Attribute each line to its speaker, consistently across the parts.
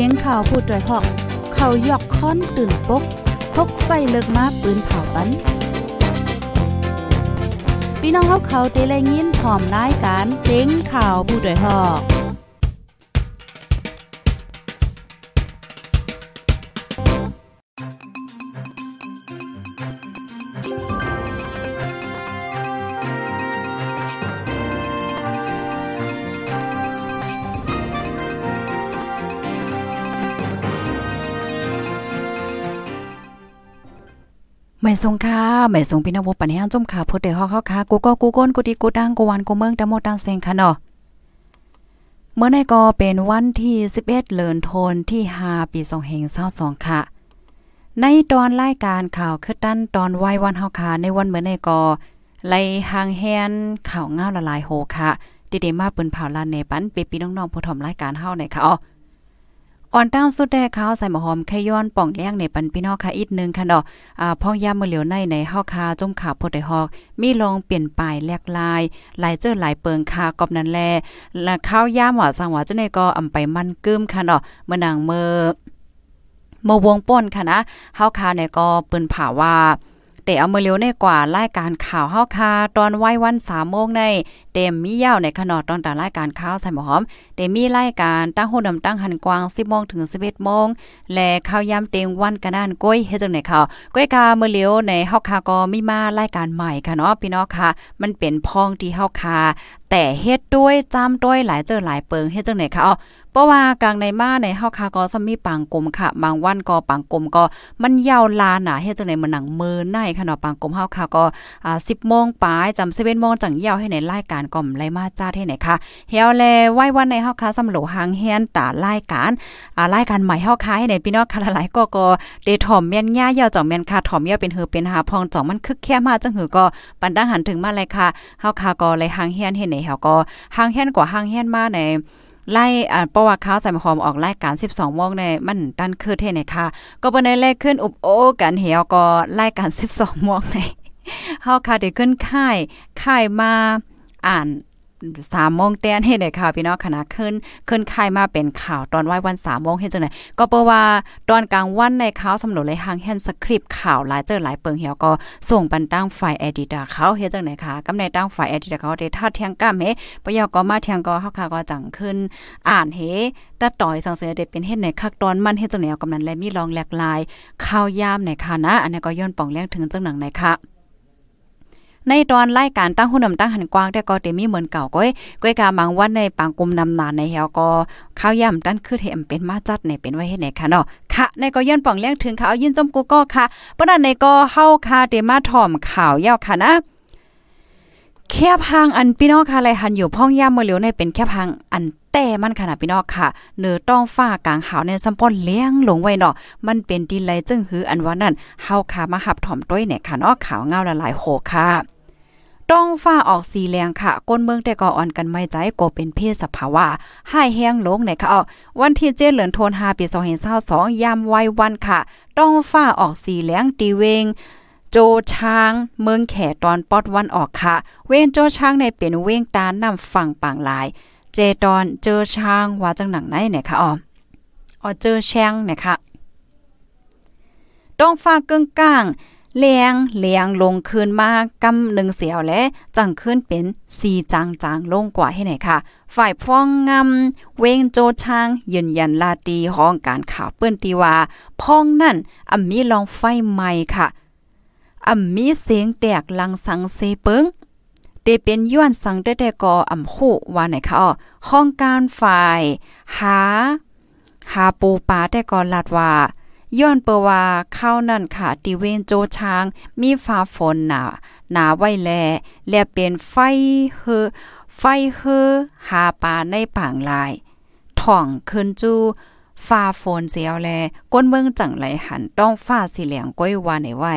Speaker 1: สียงข่าวพูดด้วยหอก เขายอกค้อนตื่นปกพกใส่เลิกมาปืนเผาปันพี่น้องเขาเขาได้แลยินพร้อมรายการเสียงข่าวผู้ด้วยหอก ไม่ทรงค่าไม่ทรงพี่น้องบ่ปันแฮงจุ่มขาพูดได้ฮอกเฮาค่ะกูก็กูก้นกูดีกูดังกูวันกูเมืองตะโมตังเซงค่ะเนาะเมื่อในก็เป็นวันที่ 11เดือนธันที่5ปี2522ค่ะ ในตอนรายการข่าวคือดั้นตอนไว้วันเฮาค่ะในวันเมื่อในก็ไล่หางแฮนข่าวง้าวละลายโหค่ะดิเดมาปืนเผาลานในปันเปปีน้องๆผู้ถมรายการเฮาในค่ะอ๋อ อ่อนต้าสุดแดข้าวใส่หมอหอมแค่ย้อนป่องเลี้ยงในปันพี่น้องค่ะอีกนึงค่ะเนาะอ่าพ่องยามมื้อเหลียวในในเฮาคาจมขาพดได้ฮอก มีลองเปลี่ยนปลายแลกลายหลายเจอหลายเปิงค่ะกอบนั้นแลและข้าวยามว่าสังว่าจังได๋ก็อำไปมันกึมค่ะเนาะเมื่อนางเมื่อเมื่อวงป่นค่ะนะเฮาคาเนี่ยก็เปิ้นผ่าว่า แต่เอามาเร็วในกว่ารายการข่าวเฮาคาตอนไว้วัน3โมงในเต็มมียาวในขนอดตอนตารายการข่าวใส่หมอหอมเต็มมีรายการตั้งโหดำตั้งหันกวาง10โมงถึง11โมงและข่าวยามเต็งวันกระดานก้อยเฮ็ดจังได๋ค่ะก้อยกาเมือเร็วในเฮาคาก็มีมารายการใหม่ค่ะเนาะพี่น้องค่ะมันเป็นพองที่เฮาคาแต่เฮ็ดด้วยจ้ำด้วยหลายเจอหลายเปิงเฮ็ดจังได๋ค่ะอ๋อ ราะว่ากลางในมาในเฮาคาก็ซัมมีปังกลมค่ะ บางวันก็ปังกลมก็มันยาวลาหนาเฮ็ดจังได๋มันหนังมือในค่ะเนาะปังกลมเฮาคาก็อ่า10โมงปลายจำ11โมงจังยาวให้ในรายการก่อมไรมาจ้าให้ไหนค่ะเฮียวแลไว้วันในเฮาคาสำโหลหางแฮนตารายการอ่ารายการใหม่เฮาคาให้ในพี่น้องค่ะหลายก็ก็เดถ่อมแม่นย่ายาวจ่องแม่นค่ะถ่อมยาวเป็นเฮือเป็นหาพองจ่องมันคึกแค่มาจังหือก็ปันดังหันถึงมาเลยค่ะเฮาคาก็เลยหางแฮนเฮ็ดไหนเฮาก็หางแฮนกว่าหางแฮนมาใน ไล่อ่าประวัติข่าวใส่มาคอมออกรายการ 12โมงในมันดันคือเทไหนค่ะ ก็บ่ได้เลขขึ้นอุบโอกันเหี่ยวก็รายการ 12โมงในเฮาค่ะได้ขึ้นค่ายค่ายมาอ่าน สามโมงเตียนเฮ็ดได้ข่าวพี่น้องคณะขึ้นขึ้นค่ายมาเป็นข่าวตอนไว้วันสามโมงเฮ็ดจังได๋ก็เพราะว่าตอนกลางวันในข่าวสำรวจเลยหางแฮนสคริปต์ข่าวหลายเจอหลายเปิงเหี่ยวก็ส่งปันตั้งฝ่ายเอดิเตอร์เขาเฮ็ดจังได๋ค่ะกำในตั้งฝ่ายเอดิเตอร์เขาได้ทัดเทียงก้ามเฮปยอก็มาเทียงก็เฮาค่ะก็จังขึ้น อ่านเฮตัดต่อยสังเสได้เป็นเฮ็ดในคักตอนมันเฮ็ดจังได๋กำนันและมีรองแหลกลายข่าวยามในค่ะนะอันนี้ก็ย้อนป่องแรงถึงจังหนังในค่ะ ในตอนรายการตั้งหุ่นนำตั้งหันกว้างแต่ก็เตมีเหมือนเก่าก้อยก้อยกาบางวันในปางกลุ่มนำนานในเฮาก็ข้าวย่ำตั้นคือเห็มเป็นมาจัดในเป็นไว้เฮ็ดไหนค่ะเนาะค่ะในก็ย้อนป่องเลี้ยงถึงข่าวยินจมกูก็ค่ะปนั้นในก็เฮาคาเตมาถ่อมข่าวยาวค่ะนะแคบหางอันพี่น้องค่ะไรหันอยู่พ่องย่ามเมื่อเหลียวในเป็นแคบหางอันแต่มันขนาดพี่น้องค่ะเนื้อต้องฟ้ากลางหาวในซัมป้อนเลี้ยงลงไว้เนาะมันเป็นดีไลจึงหืออันว่านั่นเฮาคามาหับถ่อมต้วยเนี่ยค่ะเนาะขาวเงาละลายโหค่ะ ต้องฟ้าออกสีแรงค่ะ ก้นเมืองแต่ก็อ่อนกันไม่ใจก็เป็นเพศสภาวะให้แห้งลงในค่ะวันที่เจ็ดเหลือนโทนหาปี2022ยามไว้วันค่ะ ต้องฟ้าออกสีแรงตีเวงโจช้าง เมืองแขตอนปอดวันออกค่ะ เว้นโจช้างในเป็นเว้งตาน้ำฝั่งปางหลาย เจตอนเจอช้างว่าจังหนังไหนเนค่ะอ๋ออ๋อเจอแชงนะคะต้องฟ้าเกึ่งก้าง เลียงเลียงลงคืนมากำหนึ่งเสียวและจังขึ้นเป็นสีจางจางลงกว่าให้ไหนค่ะ ฝ่ายพ้องงำเวงโจช่างยืนยันลาตีห้องการข่าวเปิ้อนตีว่าพ้องนั่นอ่ำมีลองไฟใหม่ค่ะอ่ำมีเสียงแตกลังสังเซเปิงเตเป็นย้อนสังแต่แต่ก็อ่ำคู่ว่าไหนคะอ๋อห้องการฝ่าย หา หาปูปาแต่ก็ลาดว่า ย้อนเปว่าข้านั่นค่ะติเวนโจช้าง มีฟ้าฝนหนาหนาไว้แล และเป็นไฟเฮอไฟเฮอหาปลาในป่างลาย ท่องขึ้นจูฟ้าฝนเสียวแล ก้นเมืองจังไหลหันต้องฟ้าสีเหลียงก้อยวานในไว้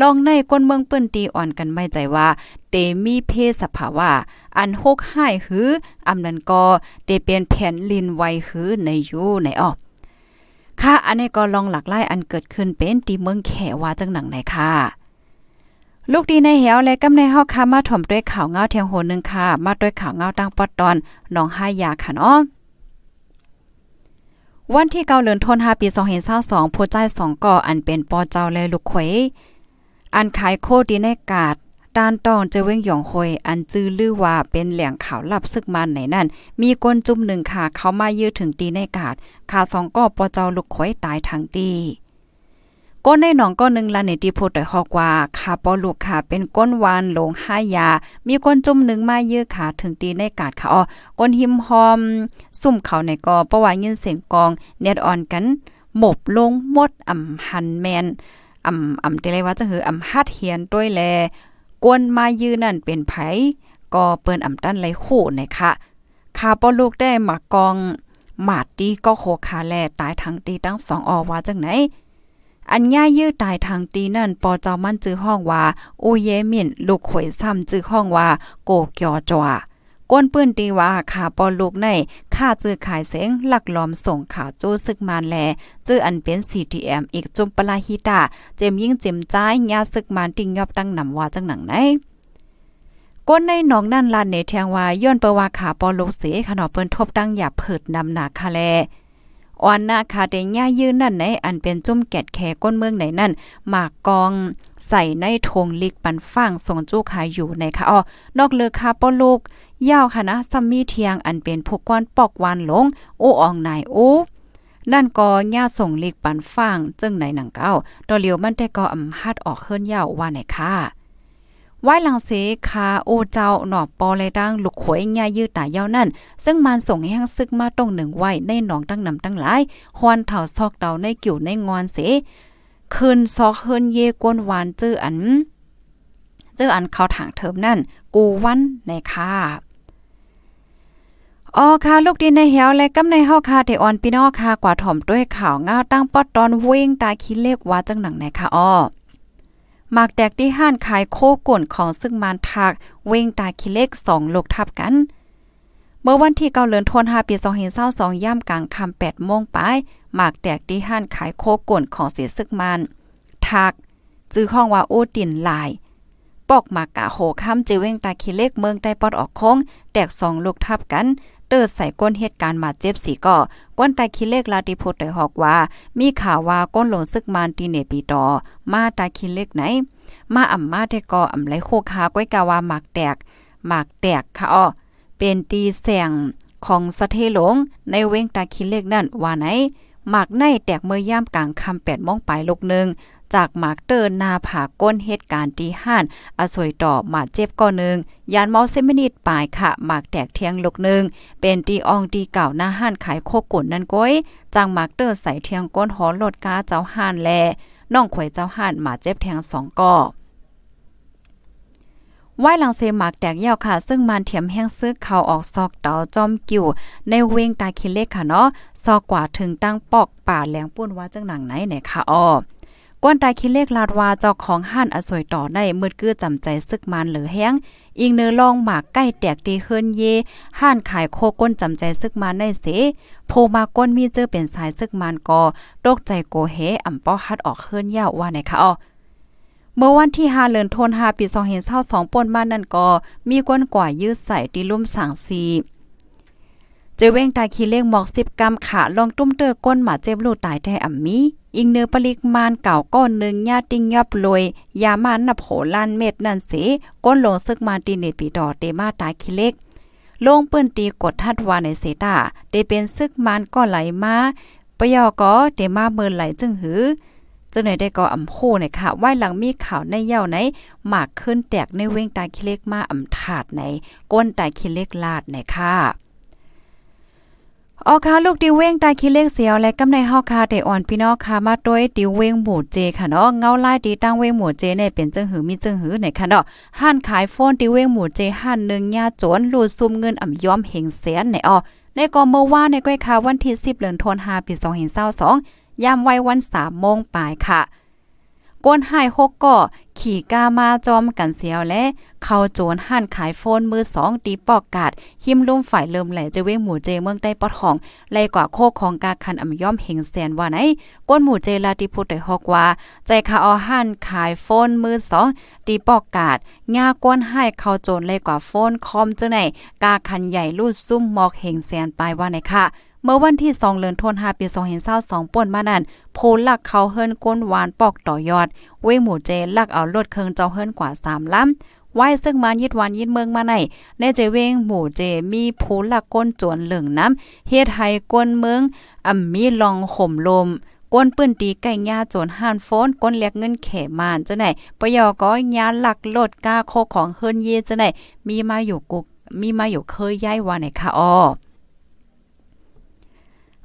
Speaker 1: ลองในก้นเมืองเปิ้นตีอ่อนกันไม่ใจว่า เตมีเพศสภาวะ อันหกห้หืออำนั้นก็เตเป็นแผ่นลินไวหือในอยู่ในออก ค่ะ อันนี้ก็ลองหลักไล่อันเกิดขึ้นเป็นตีเมืองแขว่าจังหนังไหนค่ะ ลูกดีในเหวและกำในเฮาค่ะมาถ่อมด้วยข่าวเงาเทียงโหนึงค่ะ มาด้วยข่าวเงาตั้งปอดตอนน้องห้ายาค่ะเนาะวันที่เกาเดือนธันวาปี2022ผู้ใจสองก่ออันเป็นปอเจ้าและลูกเขยอันขายโคดีในกาด ด้านตองจะเว้งหยองหอยอันจื้อลือว่าเป็นแหล่งข่าวลับซึกมันไหนนั่น มีกนจุ่มหนึ่งค่ะ เขามายื้อถึงตีในกาดขาสองก็ปอเจ้าลูกขอยตายทั้งตีก้นในหนองก้นหนึ่งลาในที่พูดต่อยฮอกว่าขาปอลูกค่ะเป็นก้นวานหลงห้ายา มีก้นจุ่มหนึ่งมายื้อขาถึงตีในกาดค่ะอ๋อก้นหิมหอม ซุ่มเขาในกอประว่ายินเสียงกองเน็ดอ่อนกันหมบลงมดอ่ำหันแมนอ่ำอ่ำเตเลยว่าจะหืออ่ำฮัดเฮียนด้วยแล กวนมายืนนั่นเป็นไผก็เปิ้นอำตันไรคู่นะคะคาปอลูกได้มากองหมาดตีก็โคคาแลตายทางตีตั้งสองอว่าจังไหน อันย่ายื้อตายทางตีนั่นปอเจ้ามันจื้อห้องว่าโอเยมินลูกข่อยซ้ำจื้อห้องว่าโกเกียวจวา ก้นปื้นตีว่าขาปอลูกในค่าจื้อขายเสงหลักล้อมส่งข่าวจู้ซึกมานแลจื้ออันเป็น CTM อีกจุมปลาฮิตา เจมยิ่งเจมจ้ายยาซึกมานติงยอบตั้งนำว่าจังหนังไหนก้นในหนองนั่นลานเนแทงว่าย้อนเปว่าขาปอลูกเสขนอเปิ้นทบตั้งหยาเผิดนำหนาคาแลอ่อนนาคาเดญ่ายืนนั่นไหนอันเป็นจุ่มแกดแขก้นเมืองไหนนั่นหมากกองใส่ในทงลิกปันฟังส่งจู้ขายอยู่ในค่ะอ้อนอกเลือคาป้อลูก ยาวค่ะนะซัมมีเทียงอันเป็นพวกก้อนปอกวานหลงโอ้อองนายโอ้นั่นก็ย่าส่งลิกปันฟังจึงไหนหนังเก้าตอเหลียวมันแต่ก็อำฮัดออกเคลื่อนยาวว่าไหนค่ะไว้หลังเสคาโอเจ้าหนอปอเลยดังลูกขวยญายืดตายาวนั่น ซึ่งมันส่งแห้งซึกมาตรงหนึ่งไว้ในหนองตั้งนำตั้งหลายฮวนเถาซอกเตาในกิ่วในงอนเสคืนซอกเฮินเยกวนหวานจื้ออัน เจออันเขาถางเทิมนั่น กูวันในค่ะอ๋อค่ะลูกดินในเหียวและกำในเฮาค่ะเทออนพี่น้องค่ะกว่าถ่อมด้วยข่าวง้าวตั้งปอดตอนเว้งตาคิเลขว่าจังหนังไหนค่ะอ้อหมากแตกที่ห้านขายโคก่นของซึ่งมานทักเว้งตาคิเล็กสองลูกทับกัน เมื่อวันที่เกาเลือนทนหาปี2022ย่ำกลางคำ8โมงปลายหมากแตกที่ห้านขายโคก่นของเสียซึกมันทักจื้อห้องว่าโอตินลาย อกหมากกะโหค่ำจื้อเว้งตาคิเล็กเมืองได้ปอดออกโค้ง แตกสองลูกทับกัน เติดใส่ก้นเหตุการณ์มาเจ็บสีก่อก้นตาคิเลกลาติพุทธได้หอกว่า มีข่าวว่าก้นหลงซึกมานตีเนปีต่อ มาตาคิเลกไหน มาอ่ำมาเทกออ่ำไหลโคคาก้อยกาวาหมากแตกหมากแตกค่ะอ้อเป็นตีแสงของสะเทหลงในเว้งตาคิเลกนั่นว่าไหน หมากในแตกเมื่อย่ามกลางคำแปดโมงปลายลกหนึ่งจากหมากเตินนาผาก้นเหตุการณ์ที่ห้านอสวยต่อหมาเจ็บก่อหนึ่งยานเมาเซมินิตปลายค่ะหมากแตกเทียงลกหนึ่งเป็นตีอองตีเก่าหน้าห้านขายโคกุนนั่นก้อยจังหมากเตอร์ใส่เทียงก้นหอลดกาเจ้าห้านแลน้องข่วยเจ้าห้านหมาเจ็บแทงสองก่อ ไว้หลังเซหมากแตกยาวค่ะ ซึ่งมันเถียมแห้งซึกเขาออกซอกเตาจอมกิ่ว ในเวงตาคิเล็กค่ะเนาะ ซอกกว่าถึงตั้งปอกป่าแหลงป่นว่าจังหนังไหนไหนค่ะอ้อก้นตายคิเลขลาดว่าเจ้าของห้านอสวยต่อได้มืดกื้อจำใจซึกมันหลือแห้ง อิงเนื้อลองหมากใกล้แตกตีเฮินเย ห้านขายโคก้นจำใจซึกมันได้เสโพมาก้นมีเจอเป็นสายซึกมันกอตกใจโกเฮอ่ำป้อฮัดออกเฮินยาวว่าไหนคะอ๋อ เมื่อวันที่5เดือนธันวาคมปี2022ป่นมานั่นก็มีก้นกว่ายืดใส่ตีลุ่มสังสีเจเว้งตายขี้เลขหมอก10กรัมขาลองตุ้มเตอก้นหมาเจ็บลูกตายแท้อ่ำมีอิงเนื้อปริกมานเก่าก้อนหนึ่งญาติงยับลอยยามันนับโหล้านเม็ดนั่นสิก้นลงซึกมาตีเนปีดอเตมาตายคิเล็กลงเปื้นตีกดทัดวาในเสตาเตเป็นซึกมันก็ไหลมาปยอก็เตมาเมินไหลจึงหือ จังไหนได้ก็อำโคเนี่ยค่ะไว้หลังมีข่าวในเย่าไหนหมากขึ้นแตกในเว้งตาคิเล็กมาอำถาดในก้นตาคิเล็กลาดในค่ะออค่ะลูกดิเว้งตาคิเลขเสียวและกำในเฮาคาเตอ่อนพี่น้องค่ะมาต้วยดิเว้งหมู่เจค่ะเนาะเงาลายดีตั้งเว้งหมู่เจเนี่ยเป็นจังหือมีจังหือไหนค่ะเนาะห้านขายโฟนดิเว้งหมู่เจห้านนึงยาโจนลูดซุมเงินอ่ำยอมเฮงแสนในออในกอเมื่อวาในก้อยค่ะวันที่10เดือนธันวาคมปี2022 ยามไว้วัน3โมงปลายค่ะก้นหายหกก่อขี่กามาจอมกันเสียวและ เข้าโจรหั่นขายโฟนมือสองตีปอกกาดหิมลุ่มฝ่ายเริ่มแหล่จะเว้งหมู่เจเมืองได้ปอดห้องไล่กว่าโคของกาคันอำย่อมเฮงแสนว่าไหนก้นหมู่เจลาติพุทธได้ฮอกว่า ใจคาเอาหั่นขายโฟนมือสองตีปอกกาดงาก้นให้เข้าโจรไล่กว่าโฟนคอมจังไหนกาคันใหญ่ลูดซุ่มหมอกเฮงแสนปลายว่าไหนค่ะ เมื่อวันที่2เดือนธันวาคมปี2022ป่นมานั้นโพลักเขาเฮิรนก้นหวานปอกต่อยอด เว้หมู่เจลักเอารถเครื่องเจ้าเฮิรนกว่า3ลำไว้ซึ่งมายิดวันยิดเมืองมาในในเจเวงหมู่เจมีผู้ลักก้นจวนเหลืองน้ำเฮ็ดให้ก้นเมืองอ่ำมีลองข่มลมก้นปื้นตีไก่ยาโจนห่านโฟนก้นเลียกเงินเขมานจังไหนปยอก็ยาหลักโลดกาโคของเฮิรนเยจังไหนมีมาอยู่กุกมีมาอยู่เคยย้ายว่าไหนคะอ้อ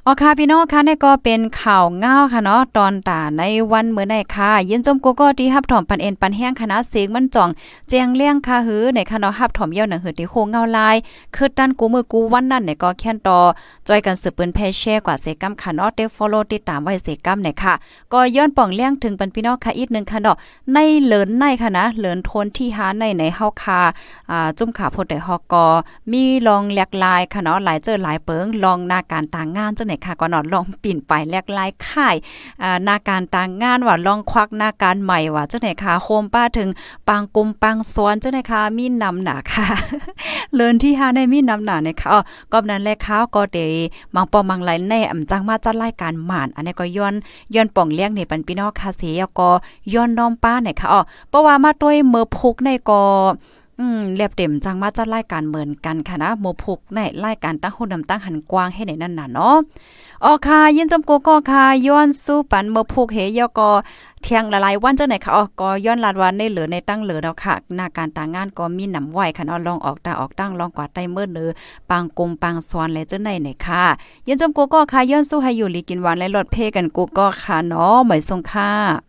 Speaker 1: ออค่ะพี่น้องค่ะนี่ก็เป็นข่าวเงาค่ะเนาะตอนตาในวันเมื่อไหนค่ะยินจมกูก็ที่ฮับถอมปันเอ็นปันแห้งคณะเสียงมันจ่องแจงเลี้ยงค่ะหือในค่ะฮับถอมเยี่ยหนังหือที่โคงเงาลายคือด้านกูมือกูวันนั้นเนี่ยก็แค่นต่อจอยกันสืบปืนเพแชร์กว่าเสกัมค่ะเนาะเตฟอลโลติดตามไว้เสกัมเนี่ยค่ะก็ย้อนป่องเลี้ยงถึงปันพี่น้องค่ะอีกนึงค่ะเนาะในเหลินในค่ะนะเหลินทนที่หาในในเฮาค่ะอ่าจุ่มขาพดได้ฮอกก็มีลองแหลกลายค่ะเนาะหลายเจอหลายเปิงลองหน้าการต่างงานจังไหนค่ะก็นาะลองปิ่นไปแลกลายค่ายอ่นาการต่างงานว่าลองควักนาการใหม่ว่าจังไหนคะโคมป้าถึงปังกุมปังสวนเจังไหนคะมีนำหนาค่ะเลินที่หาในมีนำหนาในค่ะก็นั้นแลข้าวก็เดมังปอมังไหลในอำจังมาจัดรายการหมาน อันนี้ก็ย้อนย้อนป่องเลี้ยงในปันพี่น้องคาเสียก็ย้อนน้อมป้าเนี่ยค่ะอ๋อเพราะว่ามาด้วยเมื่อพุกในก็ อืมเรียบเต็มจังมาจัดรายการเหมือนกันค่ะนะโมพุกในรายการตั้งหุ่นนำตั้งหันกว้างให้ในนั่นน่ะเนาะออค่ะยินจมโกก็ค่ะย้อนสู้ปันเมื่อพุกเฮยก็เที่ยงหลายวันจังไหนค่ะอ๋อก็ย้อนลาดวันในเหลือในตั้งเหลือแล้วค่ะหน้าการต่างงานก็มีหนำไหวค่ะเนาะลองออกตาออกตั้งลองกวาดไต้เมื่อเนือปังกลมปังสวนเลยจังไหนไหนค่ะยินจมโกก็ค่ะย้อนสู้ให้อยู่ลีกินหวานและลดเพกันกูก็ค่ะเนาะเหมยทรงค่ะ